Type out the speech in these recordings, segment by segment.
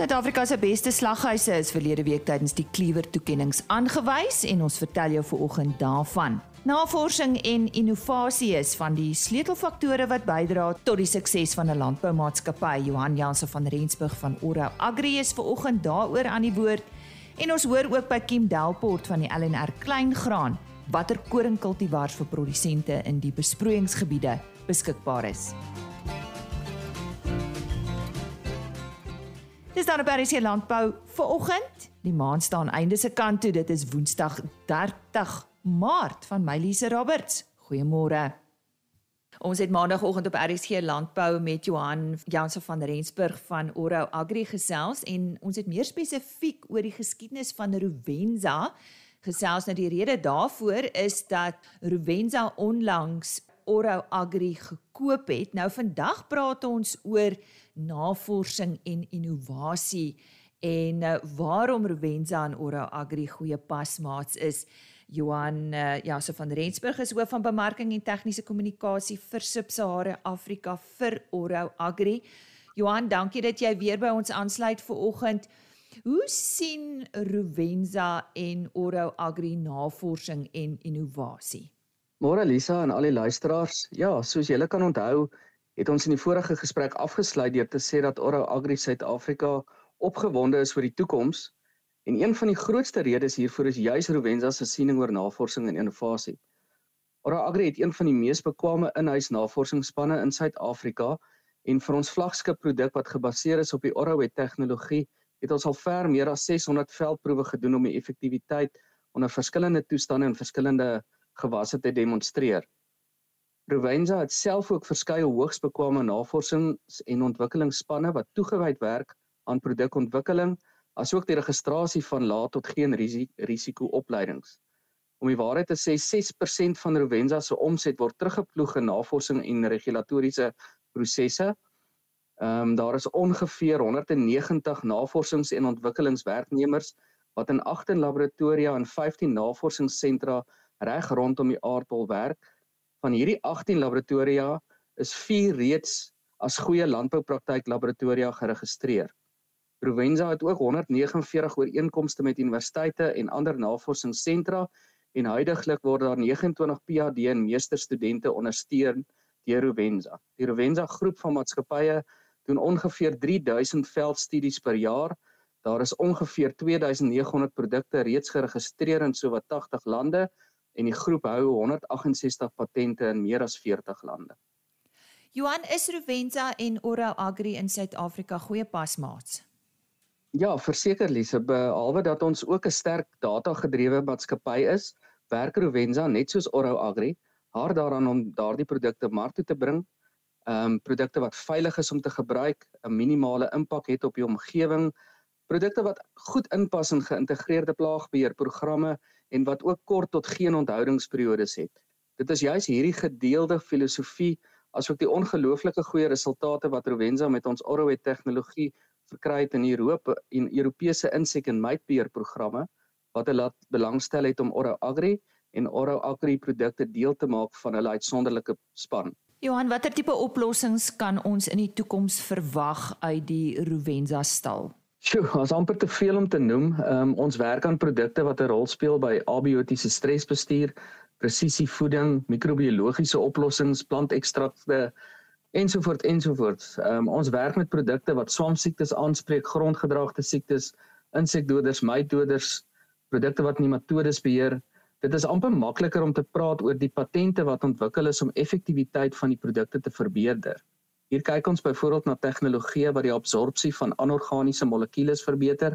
Suid-Afrika se beste slaghuise is verlede week tydens die Cleaver toekenninge aangewys en ons vertel jou vanoggend daarvan. Navorsing en innovasie is van die sleutelfaktore wat bydra tot die sukses van 'n landboumaatskappy. Johan Jansen van Rensburg van Oro Agri is vanoggend daaroor aan die woord en ons hoor ook by Kim Delport van die LNR Kleingraan watter koringkultivars vir produsente in die besproeiingsgebiede beskikbaar is. Dis dan op RC Landbou vir oggend. Die maan staan einde se kant toe. Dit is Woensdag 30 Maart van Mylise Roberts. Goeiemôre. Ons het maandagooggend op RC Landbou met Johan Jansen van Rensburg van Oro Agri gesels en ons het meer spesifiek oor die geskiedenis van Rovenza gesels. Nou die rede daarvoor is dat Rovenza onlangs Oro Agri gekoop het. Nou vandag praat ons oor navorsing en innovasie en uh, waarom Rovenza en Oro Agri goeie pasmaats is. Johan uh, ja, so van Rensburg is hoof van bemarking en tegniese kommunikasie vir Subsahara Afrika vir Oro Agri. Johan, dankie dat jy weer by ons aansluit vir oggend. Hoe sien Rovenza en Oro Agri navorsing en innovasie? Môre Lisa en al die luisteraars. Ja, soos julle kan onthou, het ons in die vorige gesprek afgesluit deur te sê dat Oro Agri Suid-Afrika opgewonde is vir die toekoms En een van die grootste redes hiervoor is juis Rovenza se siening oor navorsing en innovasie. Ora Agri het een van die mees bekwame in-huis navorsingsspanne in Suid-Afrika en vir ons vlaggenskap produk wat gebaseer is op die Orowet tegnologie, het ons al ver meer as 600 veldproewe gedoen om die effektiwiteit onder verskillende toestande en verskillende gewasse te demonstreer. Rovenza het self ook verskeie hoogs bekwame navorsings- en ontwikkelingsspanne wat toegewyd werk aan produkontwikkeling asook die registrasie van laat tot geen risiko opleidings. Om die waarheid te sê, 6% van Rovenza se omset word teruggeploeg in navorsing en regulatoriese prosesse. Ehm um, daar is ongeveer 190 navorsings- en ontwikkelingswerknemers wat in 8 laboratoria en 15 navorsingssentra reg rondom die aardbol werk. Van hierdie 18 laboratoria is 4 reeds as goeie landboupraktyk laboratoria geregistreer. Provenza het ook 149 ooreenkomste met universiteite en ander navorsingssentra en huidigelik word daar 29 PhD en meesterstudente ondersteun deur Provenza. Die Provenza groep van maatskappye doen ongeveer 3000 veldstudies per jaar. Daar is ongeveer 2900 produkte reeds geregistreer in sowat 80 lande en die groep hou 168 patente in meer as 40 lande. Johan is Rovenza en Oro Agri in Suid-Afrika goeie pasmaats. Ja, verseker Lise, behalwe dat ons ook 'n sterk data-gedrewe maatskappy is, werk Rovenza net soos Oro Agri hard daaraan om daardie produkte mark toe te bring. Ehm um, produkte wat veilig is om te gebruik, 'n minimale impak het op die omgewing, produkte wat goed inpas in geïntegreerde plaagbeheerprogramme en wat ook kort tot geen onthoudingsperiodes het. Dit is juis hierdie gedeelde filosofie asook die ongelooflike goeie resultate wat Rovenza met ons Orowet tegnologie verkry het in Europa en Europese insek en mytbeheerprogramme wat hulle belangstel het om Oro Agri en Oro Agri produkte deel te maak van hulle uitsonderlike span. Johan, watter tipe oplossings kan ons in die toekoms verwag uit die Rovenza stal? Sjoe, ons amper te veel om te noem. Um, ons werk aan produkte wat 'n rol speel by abiotiese stresbestuur, presisievoeding, microbiologiese oplossings, plantekstrakte, ensovoorts ensovoorts. Um, ons werk met produkte wat swamsiektes aanspreek, grondgedragte siektes, insekdoders, mytdoders, produkte wat nematodes beheer. Dit is amper makliker om te praat oor die patente wat ontwikkel is om effektiwiteit van die produkte te verbeter. Hier kyk ons byvoorbeeld na tegnologie wat die absorpsie van anorganiese molekules verbeter.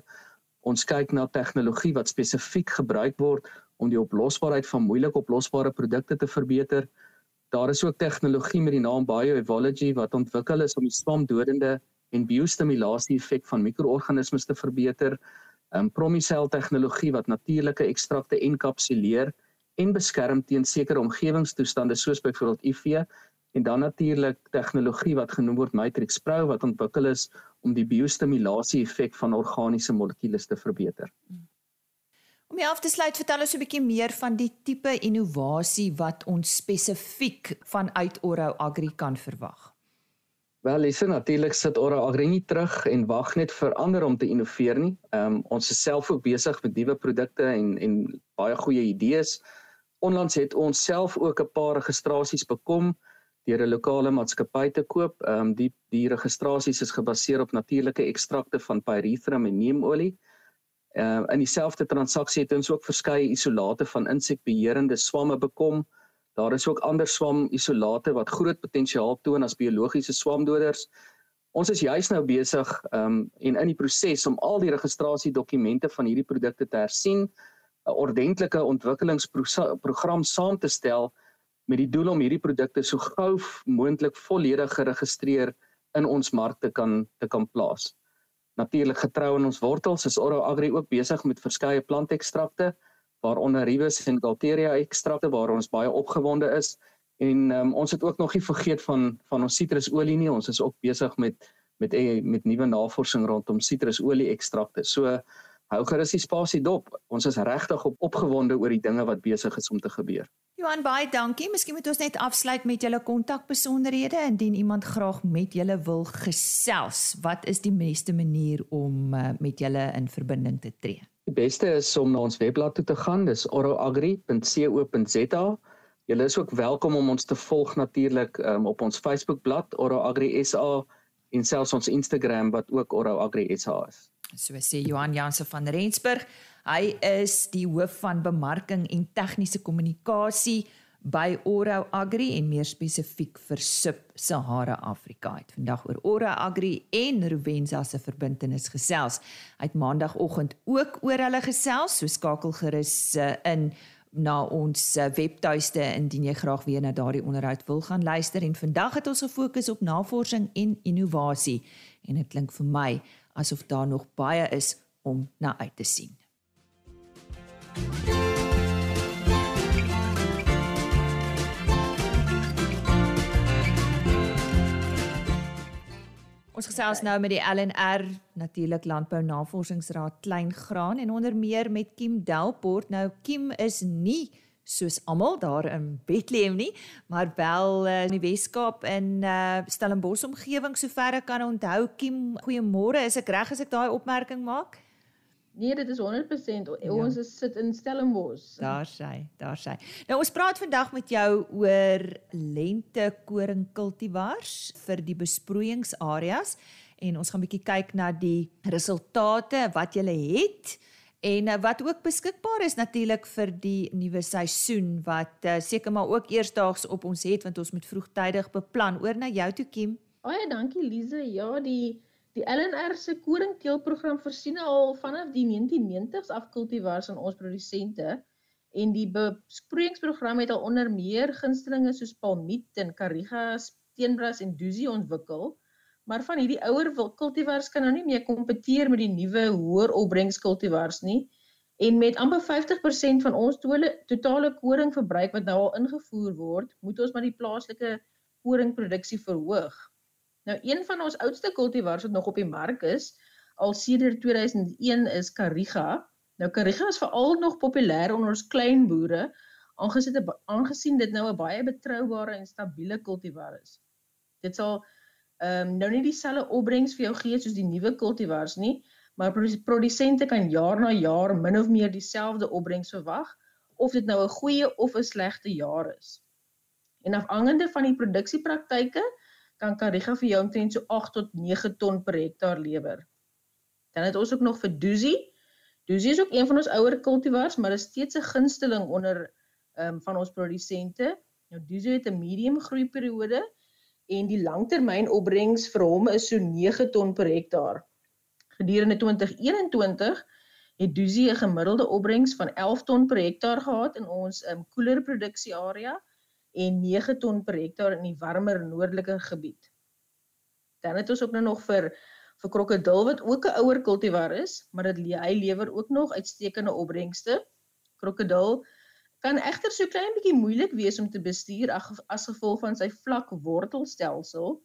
Ons kyk na tegnologie wat spesifiek gebruik word om die oplosbaarheid van moeilik oplosbare produkte te verbeter. Daar is ook tegnologie met die naam bioecology wat ontwikkel is om die swamdodende en biostimulasie effek van mikroorganismes te verbeter. um, Promicell tegnologie wat natuurlike ekstrakte enkapsuleer en beskerm teen sekere omgewingstoestande soos byvoorbeeld IV en dan natuurlik tegnologie wat genoem word Matrix Pro wat ontwikkel is om die biostimulasie effek van organiese molekules te verbeter. Om jy af te sluit, vertel ons 'n bietjie meer van die tipe innovasie wat ons spesifiek vanuit Oro Agri kan verwag. Wel, lesse natuurlik sit Ora Agri nie terug en wag net vir ander om te innoveer nie. Ehm um, ons is self ook besig met nuwe produkte en en baie goeie idees. Onlangs het ons self ook 'n paar registrasies bekom deur 'n lokale maatskappy te koop. Ehm um, die die registrasies is gebaseer op natuurlike ekstrakte van pyrethrum en neemolie. Ehm uh, in dieselfde transaksie het ons ook verskeie isolate van insekbeheerende swamme bekom. Daar is ook ander swamisolate wat groot potensiaal toon as biologiese swamdoders. Ons is juis nou besig um en in die proses om al die registrasiedokumente van hierdie produkte te hersien, 'n ordentlike ontwikkelingsprogram saam te stel met die doel om hierdie produkte so gou moontlik volledig geregistreer in ons markte kan te kan plaas. Natuurlik getrou aan ons wortels is Oro Agri ook besig met verskeie plantekstrakte waaronder Rivus en Galteria ekstrakte waar ons baie opgewonde is en um, ons het ook nog nie vergeet van van ons sitrusolie nie. Ons is ook besig met met met, met nuwe navorsing rondom sitrusolie ekstrakte. So hou gerus die spasie dop. Ons is regtig op opgewonde oor die dinge wat besig is om te gebeur. Johan baie dankie. Miskien moet ons net afsluit met julle kontakbesonderhede indien iemand graag met julle wil gesels. Wat is die beste manier om uh, met julle in verbinding te tree? Die beste is om na ons webblad toe te gaan. Dis oroagri.co.za. Julle is ook welkom om ons te volg natuurlik um, op ons Facebookblad Oroagri SA en selfs ons Instagram wat ook Oroagri SA is. So sê Johan Jansen van Rensburg. Hy is die hoof van bemarking en tegniese kommunikasie by Oro Agri en meer spesifiek vir Sub-Sahara Afrika. Het vandag oor Oro Agri en Rovensa se verbintenis gesels. Hy het maandagooggend ook oor hulle gesels, so skakel gerus uh, in na ons uh, webtuiste indien jy graag weer na daardie onderhoud wil gaan luister en vandag het ons gefokus op navorsing en innovasie en dit klink vir my asof daar nog baie is om na uit te sien. Ons gesels nou met die LNR natuurlik Landbou Navorsingsraad Kleingraan en onder meer met Kim Delport. Nou Kim is nie soos almal daar in Bethlehem nie, maar wel uh, in die Weskaap in uh, Stellenbosch omgewing sover ek kan onthou. Kim, goeiemôre. Is ek reg as ek daai opmerking maak? Nee, dit is 100%. Ja. Ons is sit in Stellenbosch. Daar sê, daar sê. Nou ons praat vandag met jou oor lente koring kultivars vir die besproeiingsareas en ons gaan bietjie kyk na die resultate wat jy het en eh, wat ook beskikbaar is natuurlik vir die nuwe seisoen wat uh, seker maar ook eersdaags op ons het want ons moet vroegtydig beplan oor na jou toe Kim. Baie dankie Lize. Ja, die die LNR se koringteelprogram voorsien al vanaf die 1990s af kultivars aan ons produsente en die besproeiingsprogram het al onder meer gunstelinge soos palmiet en kariga, steenbras en dusie ontwikkel maar van hierdie ouer kultivars kan nou nie meer kompeteer met die nuwe hoër opbrengs kultivars nie. En met amper 50% van ons tole, totale koringverbruik wat nou al ingevoer word, moet ons maar die plaaslike koringproduksie verhoog. Nou een van ons oudste kultivars wat nog op die mark is, al sedert 2001 is Kariga. Nou Kariga is veral nog populêr onder ons klein boere, aangesien aangesien dit nou 'n baie betroubare en stabiele kultivar is. Dit sal ehm um, nou nie dieselfde opbrengs vir jou gee soos die nuwe kultivars nie, maar produsente kan jaar na jaar min of meer dieselfde opbrengs verwag of dit nou 'n goeie of 'n slegte jaar is. En afhangende van die produksiepraktyke kan Kariga vir jou omtrent so 8 tot 9 ton per hektaar lewer. Dan het ons ook nog vir Duzi. Duzi is ook een van ons ouer kultivars, maar is steeds 'n gunsteling onder ehm um, van ons produsente. Nou Duzi het 'n medium groeiperiode en die langtermynopbrengs vir hom is so 9 ton per hektaar. Gedurende 2021 het Duzi 'n gemiddelde opbrengs van 11 ton per hektaar gehad in ons um, koeler produksiearea en 9 ton per hektaar in die warmer noordelike gebied. Dan het ons ook nou nog vir vir krokodil wat ook 'n ouer kultivar is, maar dit hy lewer ook nog uitstekende opbrengste. Krokodil kan egter so klein bietjie moeilik wees om te bestuur as gevolg van sy vlak wortelstelsel.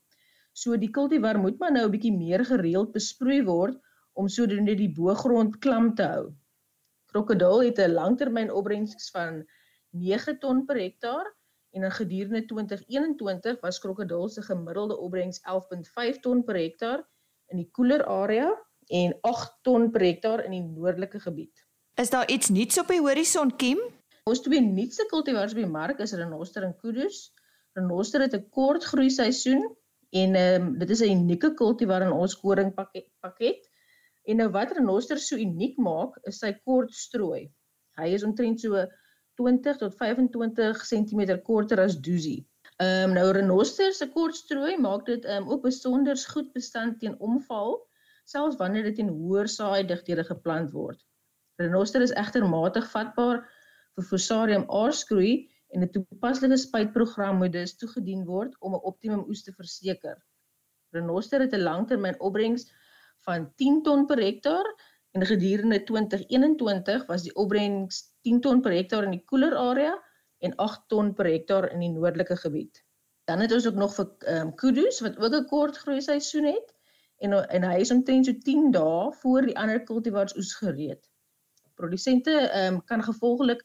So die kultivar moet maar nou 'n bietjie meer gereeld besproei word om sodoende die boogrond klam te hou. Krokodil het 'n langtermyn opbrengs van 9 ton per hektaar en in gedurende 2021 was krokodil se gemiddelde opbrengs 11.5 ton per hektaar in die koeler area en 8 ton per hektaar in die noordelike gebied. Is daar iets nuuts op die horison Kim? Ons twee nuutste kultivars by mark is renoster en kudus. Renoster het 'n kort groei seisoen en um, dit is 'n unieke kultivar in ons koring pakket. En nou wat renoster so uniek maak, is sy kort strooi. Hy is omtrent so 20 tot 25 cm korter as Doozy. Ehm um, nou renoster se kort strooi maak dit ehm um, ook besonder goed bestand teen omval, selfs wanneer dit in hoër saaidigthede geplant word. Renoster is egter matig vatbaar vir Fusarium aarsgroei en 'n toepaslike spuitprogram moet dus toegedien word om 'n optimum oes te verseker. Renoster het 'n langtermyn opbrengs van 10 ton per hektaar en gedurende 2021 was die opbrengs 10 ton per hektaar in die koeler area en 8 ton per hektaar in die noordelike gebied. Dan het ons ook nog vir ehm um, kudus wat ook 'n kort groei seisoen het en en hy is omtrent so 10 dae voor die ander kultivars oes gereed. Produsente ehm um, kan gevolglik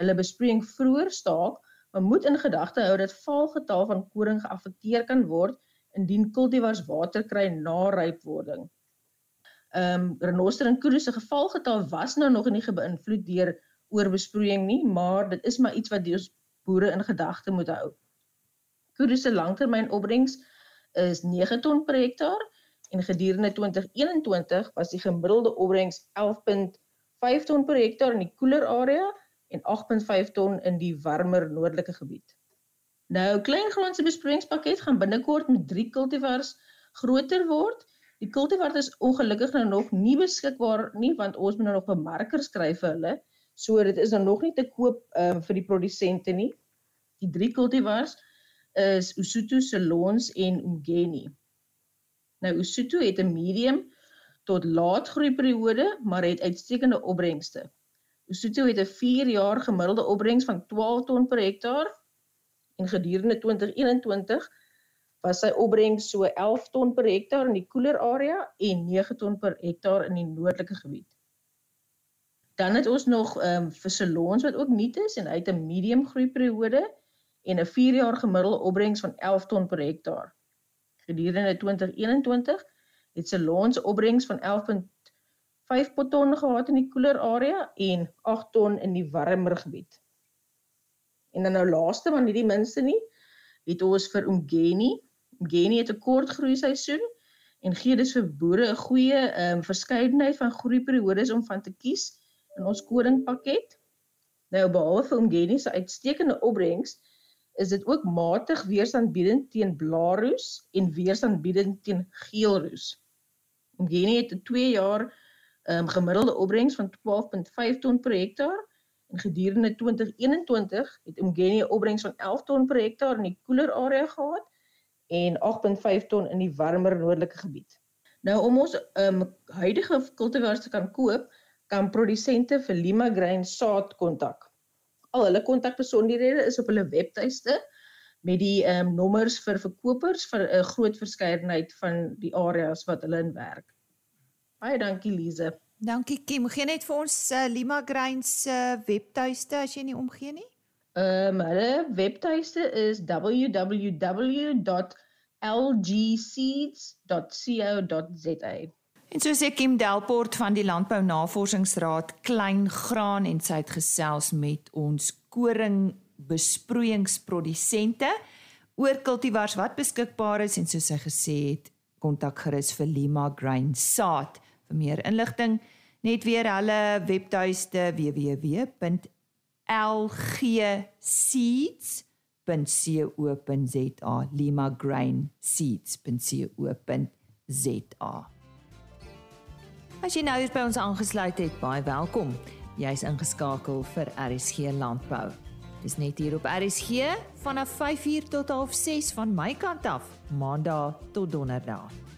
hulle besproeiing vroeër staak, maar moet in gedagte hou dat valgetal van koring geaffekteer kan word indien kultivars water kry na rypwording. Ehm um, renoster en kudu se gevalgetal was nou nog nie beïnvloed deur oorbesproeiing nie, maar dit is maar iets wat die boere in gedagte moet hou. Kudu se langtermyn opbrengs is 9 ton per hektaar en gedurende 2021 was die gemiddelde opbrengs 11.5 ton per hektaar in die koeler area en 8.5 ton in die warmer noordelike gebied. Nou kleingrondse besproeiingspakket gaan binnekort met 3 kultivars groter word. Die kultivars is ongelukkig nou nog nie beskikbaar nie want ons moet nou nog bemarkers kry vir hulle. So dit is nou nog nie te koop um, vir die produsente nie. Die 3 kultivars is Usutu, Selons en Umgeni. Nou Usutu het 'n medium tot laat groei periode, maar het uitstekende opbrengste. Lesotho het 'n 4 jaar gemiddelde opbrengs van 12 ton per hektaar en gedurende 2021 was sy opbrengs so 11 ton per hektaar in die koeler area en 9 ton per hektaar in die noordelike gebied. Dan het ons nog ehm um, vir Salons wat ook nuut is en hy het 'n medium groei periode en 'n 4 jaar gemiddelde opbrengs van 11 ton per hektaar. Gedurende 2021 het Salons opbrengs van 5 ton gehad in die koeler area en 8 ton in die warmer gebied. En dan nou laaste maar nie die minste nie, het ons vir Umgeni. Umgeni het 'n kort groei seisoen en gee dus vir boere 'n goeie ehm um, verskeidenheid van groeiperiodes om van te kies in ons kodingpakket. Nou behalwe Umgeni se uitstekende opbrengs, is dit ook matig weerstandbiedend teen blaarroes en weerstandbiedend teen geelroes. Umgeni het 'n 2 jaar um, gemiddelde opbrengs van 12.5 ton per hektaar en gedurende 2021 het Umgeni 'n opbrengs van 11 ton per hektaar in die koeler area gehad en 8.5 ton in die warmer noordelike gebied. Nou om ons um, huidige kultivars te kan koop, kan produsente vir Lima Grain saad kontak. Al hulle kontakbesonderhede is op hulle webtuiste met die um, nommers vir verkopers vir 'n groot verskeidenheid van die areas wat hulle in werk. Baie dankie Lize. Dankie Kim. Gee net vir ons uh, Lima Grain se uh, webtuiste as jy nie omgee nie. Ehm um, hulle webtuiste is www.lgseeds.co.za. En so sê Kim Delport van die Landbou Navorsingsraad Klein Graan en sy het gesels met ons koring besproeiingsprodusente oor kultivars wat beskikbaar is en soos sy gesê het kontak gerus vir Lima Grain saad. Vir meer inligting net weer hulle webtuiste www.lgseeds.co.za limagrainseeds.co.za As jy nou hier by ons aangesluit het, baie welkom. Jy's ingeskakel vir RSG Landbou. Dis net hier op RSG vanaf 5uur tot 6:30 van my kant af, Maandag tot Donderdag.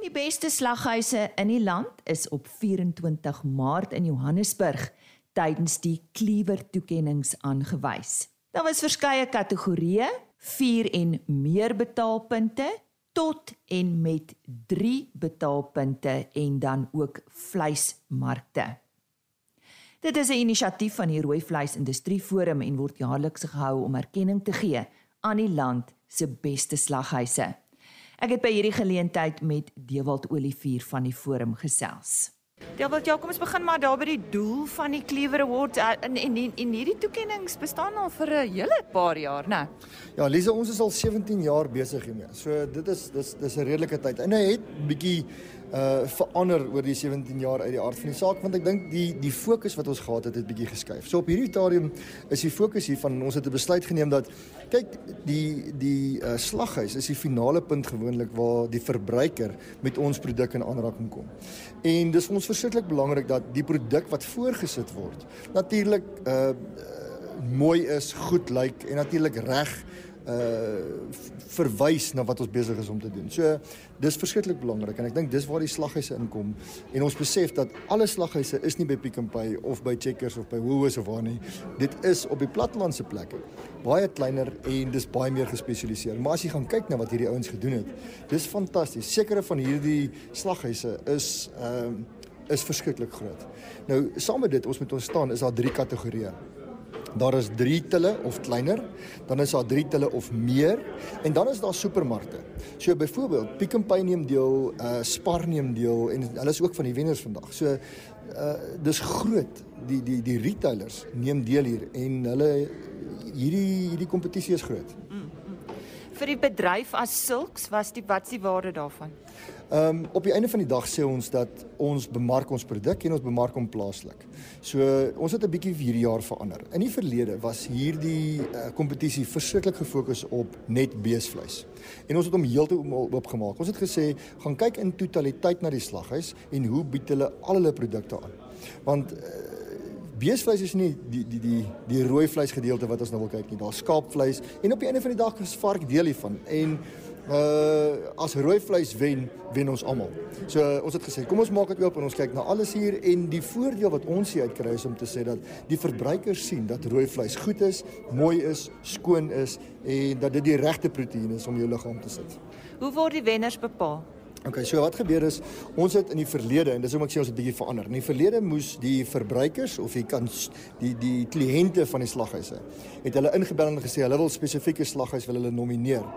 Die beste slaghuise in die land is op 24 Maart in Johannesburg tydens die Cleaver toekenninge aangewys. Daar was verskeie kategorieë, 4 en meer betaalpunte tot en met 3 betaalpunte en dan ook vleismarkte. Dit is 'n inisiatief van die Rooi Vleis Industrie Forum en word jaarliks gehou om erkenning te gee aan die land se beste slaghuise. Ek het by hierdie geleentheid met Dewald Olivier van die forum gesels. Dewald, ja, kom ons begin maar daar by die doel van die Cleaver Awards en en en hierdie toekenninge bestaan al vir 'n hele paar jaar, né? Ja, Lise, ons is al 17 jaar besig hiermee. So dit is dis dis 'n redelike tyd. En hy het bietjie uh verander oor die 17 jaar uit die aard van die saak want ek dink die die fokus wat ons gehad het het bietjie geskuif. So op hierdie stadium is die fokus hier van ons het 'n besluit geneem dat kyk die die uh slaghuis is die finale punt gewoonlik waar die verbruiker met ons produk in aanraking kom. En dis vir ons verskriklik belangrik dat die produk wat voorgesit word natuurlik uh mooi is, goed lyk en natuurlik reg uh verwys na wat ons besig is om te doen. So dis verskriklik belangrik en ek dink dis waar die slaghuise inkom en ons besef dat alle slaghuise is nie by Pick n Pay of by Checkers of by Woolworths of waar nie. Dit is op die plattelandse plekke. Baie kleiner en dis baie meer gespesialiseer. Maar as jy gaan kyk na wat hierdie ouens gedoen het, dis fantasties. Sekere van hierdie slaghuise is ehm uh, is verskriklik groot. Nou saam met dit ons moet ons staan is daar drie kategorieë. Daar is 3 tille of kleiner, dan is daar 3 tille of meer en dan is daar supermarkte. So byvoorbeeld Pick n Pay neem deel, uh Spar neem deel en hulle is ook van die wenners vandag. So uh dis groot. Die die die retailers neem deel hier en hulle hierdie hierdie kompetisie is groot. Mm. Vir die bedryf as sulks was die wat s'ie waarde daarvan? Ehm um, op die einde van die dag sê ons dat ons bemark ons produk en ons bemark hom plaaslik. So ons het 'n bietjie hierdie jaar verander. In die verlede was hierdie eh, kompetisie uh, verskriklik gefokus op net beesvleis. En ons het hom heeltemal oopgemaak. Ons het gesê gaan kyk in totaliteit na die slaghuis en hoe bied hulle al hulle produkte aan. Want uh, beesvleis is nie die die die die rooi vleis gedeelte wat ons nou wil kyk nie. Daar's skaapvleis en op die einde van die dag is vark deel hiervan. En uh as rooi vleis wen, wen ons almal. So uh, ons het gesê, kom ons maak dit oop en ons kyk na alles hier en die voordeel wat ons hier uitkry is om te sê dat die verbruikers sien dat rooi vleis goed is, mooi is, skoon is en dat dit die regte proteïen is om jou liggaam te sit. Hoe word die wenners bepaal? Okay, so wat gebeur is ons het in die verlede en dis hoekom ek sê ons het bietjie verander. In die verlede moes die verbruikers of die kan die die kliënte van die slaghuise het hulle ingebel en gesê hulle wil spesifieke slaghuis wil hulle nomineer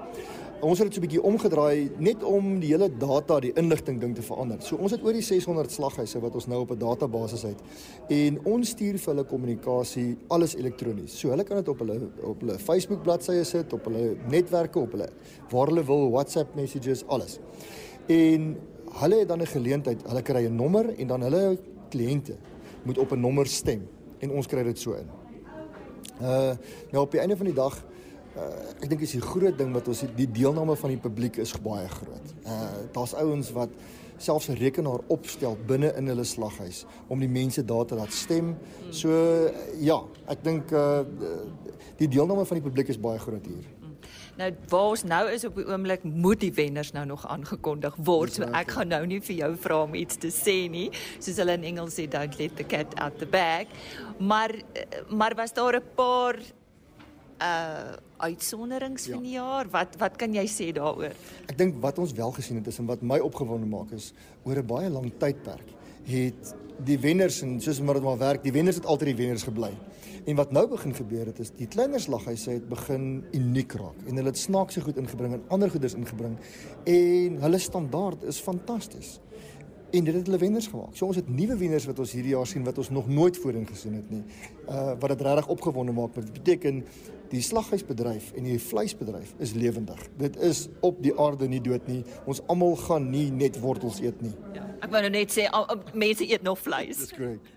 ons het dit so 'n bietjie omgedraai net om die hele data, die inligting ding te verander. So ons het oor die 600 slaghuise wat ons nou op 'n database het en ons stuur vir hulle kommunikasie alles elektronies. So hulle kan dit op hulle op hulle Facebook bladsye sit, op hulle netwerke, op hulle waar hulle wil, WhatsApp messages, alles. En hulle het dan 'n geleentheid, hulle kry 'n nommer en dan hulle kliënte moet op 'n nommer stem en ons kry dit so in. Uh nou op die einde van die dag uh, ek dink is die groot ding wat ons die deelname van die publiek is baie groot. Uh daar's ouens wat selfs 'n rekenaar opstel binne in hulle slaghuis om die mense daar te laat stem. So ja, ek dink uh die deelname van die publiek is baie groot hier. Nou waar ons nou is op die oomblik moet die wenners nou nog aangekondig word. So ek gaan nou nie vir jou vra om iets te sê nie, soos hulle in Engels sê don't let the cat out the bag. Maar maar was daar 'n paar uh uitsonderings ja. van die jaar. Wat wat kan jy sê daaroor? Ek dink wat ons wel gesien het is en wat my opgewonde maak is oor 'n baie lang tydperk het die wenners en soos maar dit maar werk, die wenners het altyd die wenners gebly. En wat nou begin gebeur het is die kleiner slaghuise het begin uniek raak en hulle het snaakse goed ingebring en ander goederes ingebring en hulle standaard is fantasties en dit het hulle wenners gemaak. So ons het nuwe wenners wat ons hierdie jaar sien wat ons nog nooit voorheen gesien het nie. Uh wat dit regtig opgewonde maak. Dit beteken die slaghuisbedryf en die vleisbedryf is lewendig. Dit is op die aarde nie dood nie. Ons almal gaan nie net wortels eet nie. Ja, ek wou nou net sê al, mense eet nog vleis. Dis korrek.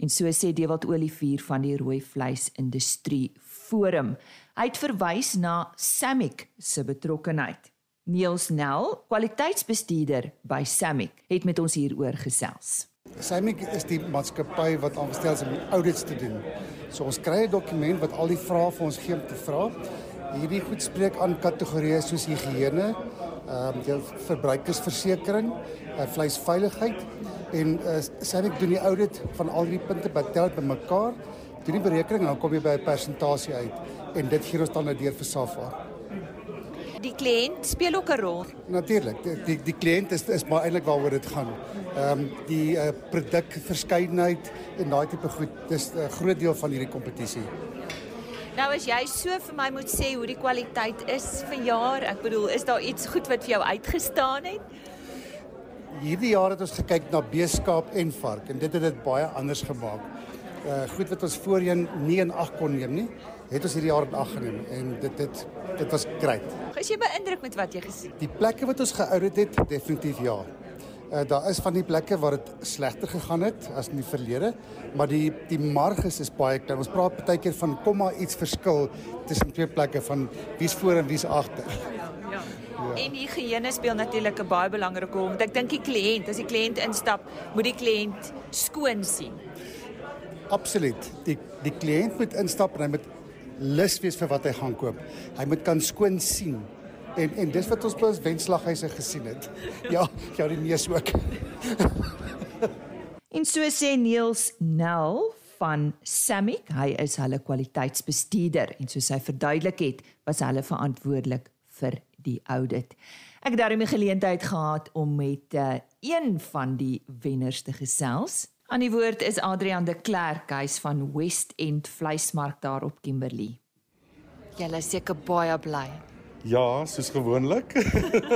En so sê Dewald Olivier van die rooi vleisindustrie forum. Hy het verwys na Samick se betrokkenheid. Niels Nel, kwaliteitsbestuurder by Samick, het met ons hieroor gesels. Samick is die maatskappy wat aangestel is om audits te doen. So ons kry 'n dokument wat al die vrae vir ons gee om te vra. Hierdie goed spreek aan kategorieë soos higiëne, ehm um, verbruikersversekering, uh, vleisveiligheid en uh, Samick doen die audit van al hierdie punte betel bymekaar. Doen die berekening en dan kom jy by 'n persentasie uit en dit gee ons dan nou deur vir SAFA. die kliënt speel ook 'n rol. Natuurlik, die die, die kliënt is is maar eintlik waaroor dit gaan. Ehm um, die uh, produkverskeidenheid en daai tipe goed, dis 'n groot deel van hierdie kompetisie. Nou as jy so vir my moet sê hoe die kwaliteit is vir jaar, ek bedoel, is daar iets goed wat vir jou uitgestaan het? Hierdie jaar het ons gekyk na beeskaap en vark en dit het dit baie anders gemaak. Uh goed wat ons voorheen nie in ag kon neem nie, het ons hierdie jaar in ag geneem en dit dit dit was great. Is jy beïndruk met wat jy gesien? Die plekke wat ons geoudit het, definitief ja. Uh daar is van die plekke waar dit slegter gegaan het as in die verlede, maar die die marges is baie klein. Ons praat baie keer van komma iets verskil tussen twee plekke van wie's voor en wie's agter. Ja. En higiëne speel natuurlik 'n baie belangrike rol. Want ek dink die kliënt, as die kliënt instap, moet die kliënt skoon sien. Absoluut. Die die kliënt moet instap en hy moet lus wees vir wat hy gaan koop. Hy moet kan skoon sien. En en dis wat ons by ons wenslaghuise gesien het. Ja, ja die neus ook. en so sê Niels Nel van Samic, hy is hulle kwaliteitsbestuurder en soos hy verduidelik het, was hulle verantwoordelik vir die audit. Ek het daarmee geleentheid gehad om met uh, een van die wenners te gesels. Aan die woord is Adrian de Klerk, hy's van West End Vleismark daar op Kimberley. Julle is seker baie bly. Ja, soos gewoonlik.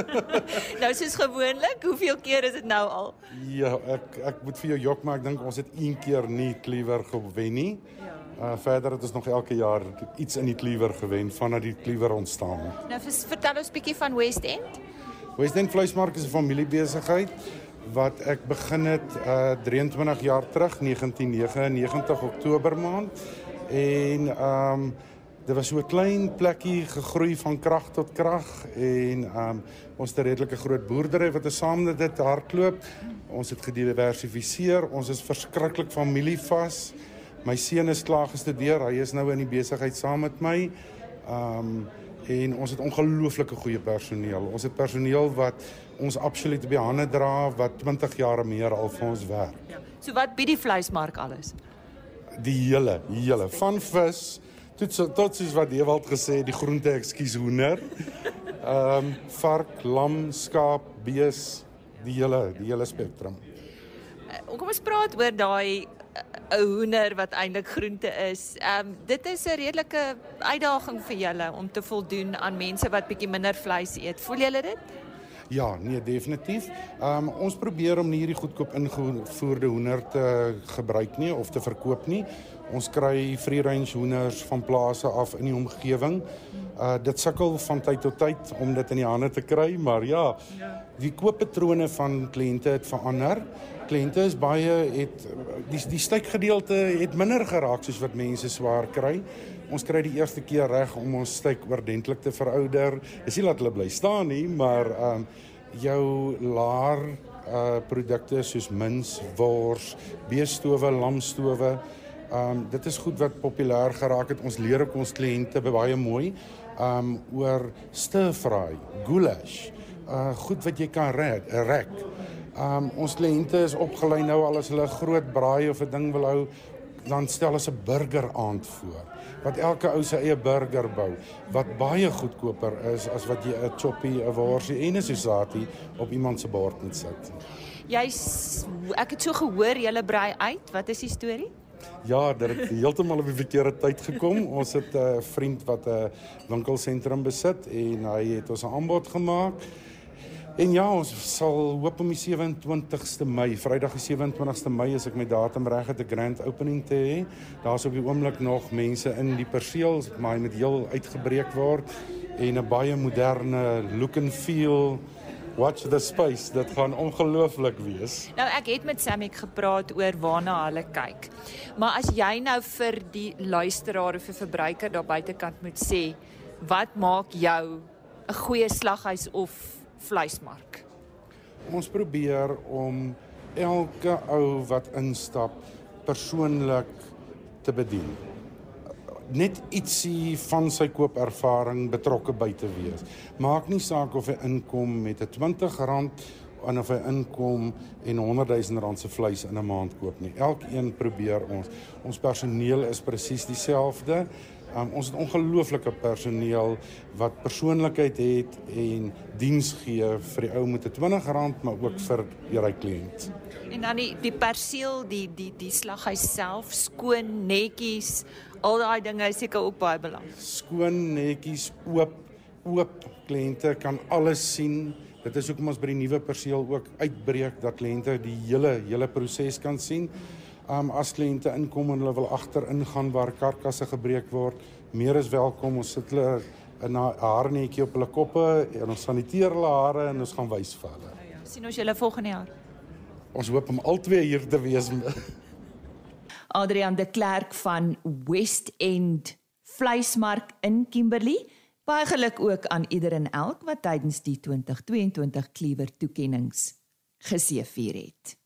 nou soos gewoonlik, hoeveel keer is dit nou al? Ja, ek ek moet vir jou jok maar ek dink ons het een keer nie Cleaver gewen nie. Ja. Uh verder het ons nog elke jaar iets in die Cleaver gewen vanaf die Cleaver ontstaan het. Nou vertel ons bietjie van West End. West End Vleismark is 'n familiebesigheid wat ek begin het uh 23 jaar terug 1999 Oktober maand en um Dit was so 'n klein plekkie gegroei van krag tot krag en um ons het 'n redelike groot boerdery wat ons saam met dit hardloop. Ons het gediversifiseer. Ons is verskriklik familievas. My seun is klaar gestudeer. Hy is nou in die besigheid saam met my. Um en ons het ongelooflike goeie personeel. Ons het personeel wat ons absoluut die hande dra wat 20 jaar meer al vir ons werk. Ja. So wat bied die vleismark alles? Die hele, die hele van vis tot so tot soos wat Ewald gesê het, die groente ekskuus hoender. Ehm um, vark, lam, skaap, bees, die hele die hele spektrum. Uh, kom ons praat oor daai 'n hoender wat eintlik groente is. Ehm um, dit is 'n redelike uitdaging vir julle om te voldoen aan mense wat bietjie minder vleis eet. Voel julle dit? Ja, nee, definitief. Ehm um, ons probeer om nie hierdie goedkoop ingevoerde hoender te gebruik nie of te verkoop nie. Ons kry free range hoenders van plase af in die omgewing. Uh dit sukkel van tyd tot tyd om dit in die hande te kry, maar ja, die kooppatrone van kliënte het verander. Kliënte is baie het die die steekgedeelte het minder geraak soos wat mense swaar kry. Ons kry die eerste keer reg om ons steek oordentlik te verouder. Dis nie dat hulle bly staan nie, maar um jou laar uh produkte soos mins, wors, beestowe, lamstowe Um dit is goed wat populêr geraak het. Ons leer ook ons kliënte baie mooi um oor stir fry, goulash. Uh goed wat jy kan rek. rek. Um ons kliënte is opgelei nou al as hulle groot braai of 'n ding wil hou, dan stel hulle 'n burger aand voor. Wat elke ou se eie burger bou, wat baie goedkoper is as wat jy 'n choppy, 'n worsie en 'n sosati op iemand se bord moet sit. Jy's ek het so gehoor jy brei uit. Wat is die storie? Ja, dit het heeltemal op die verkeerde tyd gekom. Ons het 'n vriend wat 'n winkelsentrum besit en hy het ons 'n aanbod gemaak. En ja, ons sal hoop om die 27ste Mei, Vrydag die 27ste Mei as ek my datum reg het, 'n grand opening te hê. Daar's op die oomblik nog mense in die perseel, maar hy moet heel uitgebreek word en 'n baie moderne look and feel Watch the space. Dit gaan ongelooflik wees. Nou ek het met Samiek gepraat oor waarna hulle kyk. Maar as jy nou vir die luisteraar of vir verbruiker daar buitekant moet sê, wat maak jou 'n goeie slaghuis of vleismark? Ons probeer om elke ou wat instap persoonlik te bedien net ietsie van sy koopervaring betrokke by te wees. Maak nie saak of hy inkom met 'n R20 en of hy inkom en 100 000 rand se vleis in 'n maand koop nie. Elkeen probeer ons. Ons personeel is presies dieselfde. Um, ons het ongelooflike personeel wat persoonlikheid het en diens gee vir die ou met 'n R20 maar ook vir die ry kliënt. En dan die die perseel, die die die slaghuis self, skoon, netjies, al daai dinge is seker ook baie belangrik. Skoon, netjies, oop, oop kliënte kan alles sien. Dit is hoekom ons by die nuwe perseel ook uitbreek dat kliënte die hele hele proses kan sien. Um as kliënte inkom en hulle wil agter ingaan waar karkasse gebreek word, meer is welkom. Ons sit hulle in 'n haarnetjie op hulle koppe en ons saniteer hulle hare en ons gaan wys vir hulle. Nou ja, sien ons julle volgende jaar. Ons hoop om albei hier te wees. Adrian de Klerk van West End Vleismark in Kimberley. Baie geluk ook aan ieder en elk wat tydens die 2022 Cleaver toekenninge geseëvier het.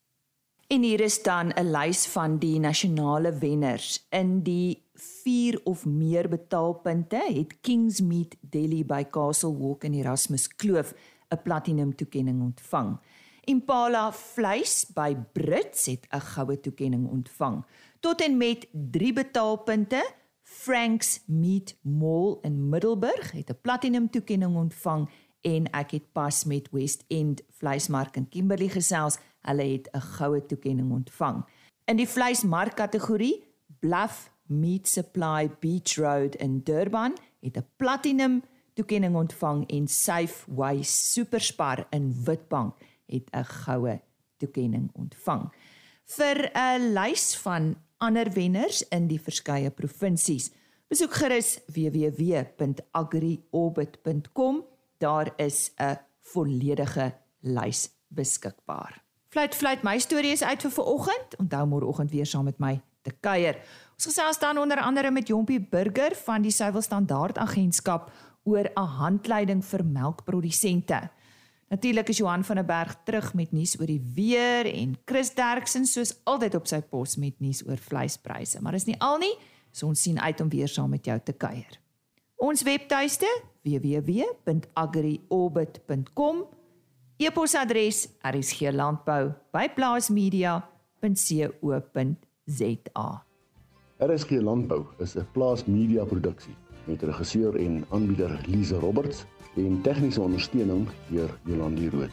En hier is dan 'n lys van die nasionale wenners in die 4 of meer betaalpunte het Kingsmead Delhi by Castle Walk in Erasmus Kloof 'n platinum toekenning ontvang. Impala vleis by Brits het 'n goue toekenning ontvang. Tot en met 3 betaalpunte Franks Meat Mall in Middelburg het 'n platinum toekenning ontvang en ek het pas met West End Vleismark in Kimberley gesels hulle het 'n goue toekenning ontvang. In die vleismark kategorie, Bluff Meat Supply Beach Road in Durban het 'n platinum toekenning ontvang en Safeway Superspar in Witbank het 'n goue toekenning ontvang. Vir 'n lys van ander wenners in die verskeie provinsies, besoek gerus www.agriorbit.com. Daar is 'n volledige lys beskikbaar. Fluit fluit my storie is uit vir vanoggend. Onthou môreoggend weer saam met my te kuier. Ons gesels dan onder andere met Jompie Burger van die Suiwel Standaard Agentskap oor 'n handleiding vir melkprodusente. Natuurlik is Johan van der Berg terug met nuus oor die weer en Chris Derksen soos altyd op sy pos met nuus oor vleispryse. Maar dis nie al nie. So ons sien uit om weer saam met jou te kuier. Ons webtuiste www.agriorbit.com E-posadres rsglandbou@plaasmedia.co.za. RSG Landbou is 'n plaasmedia produksie met regisseur en aanbieder Lize Roberts en tegniese ondersteuning deur Jolande Rooi.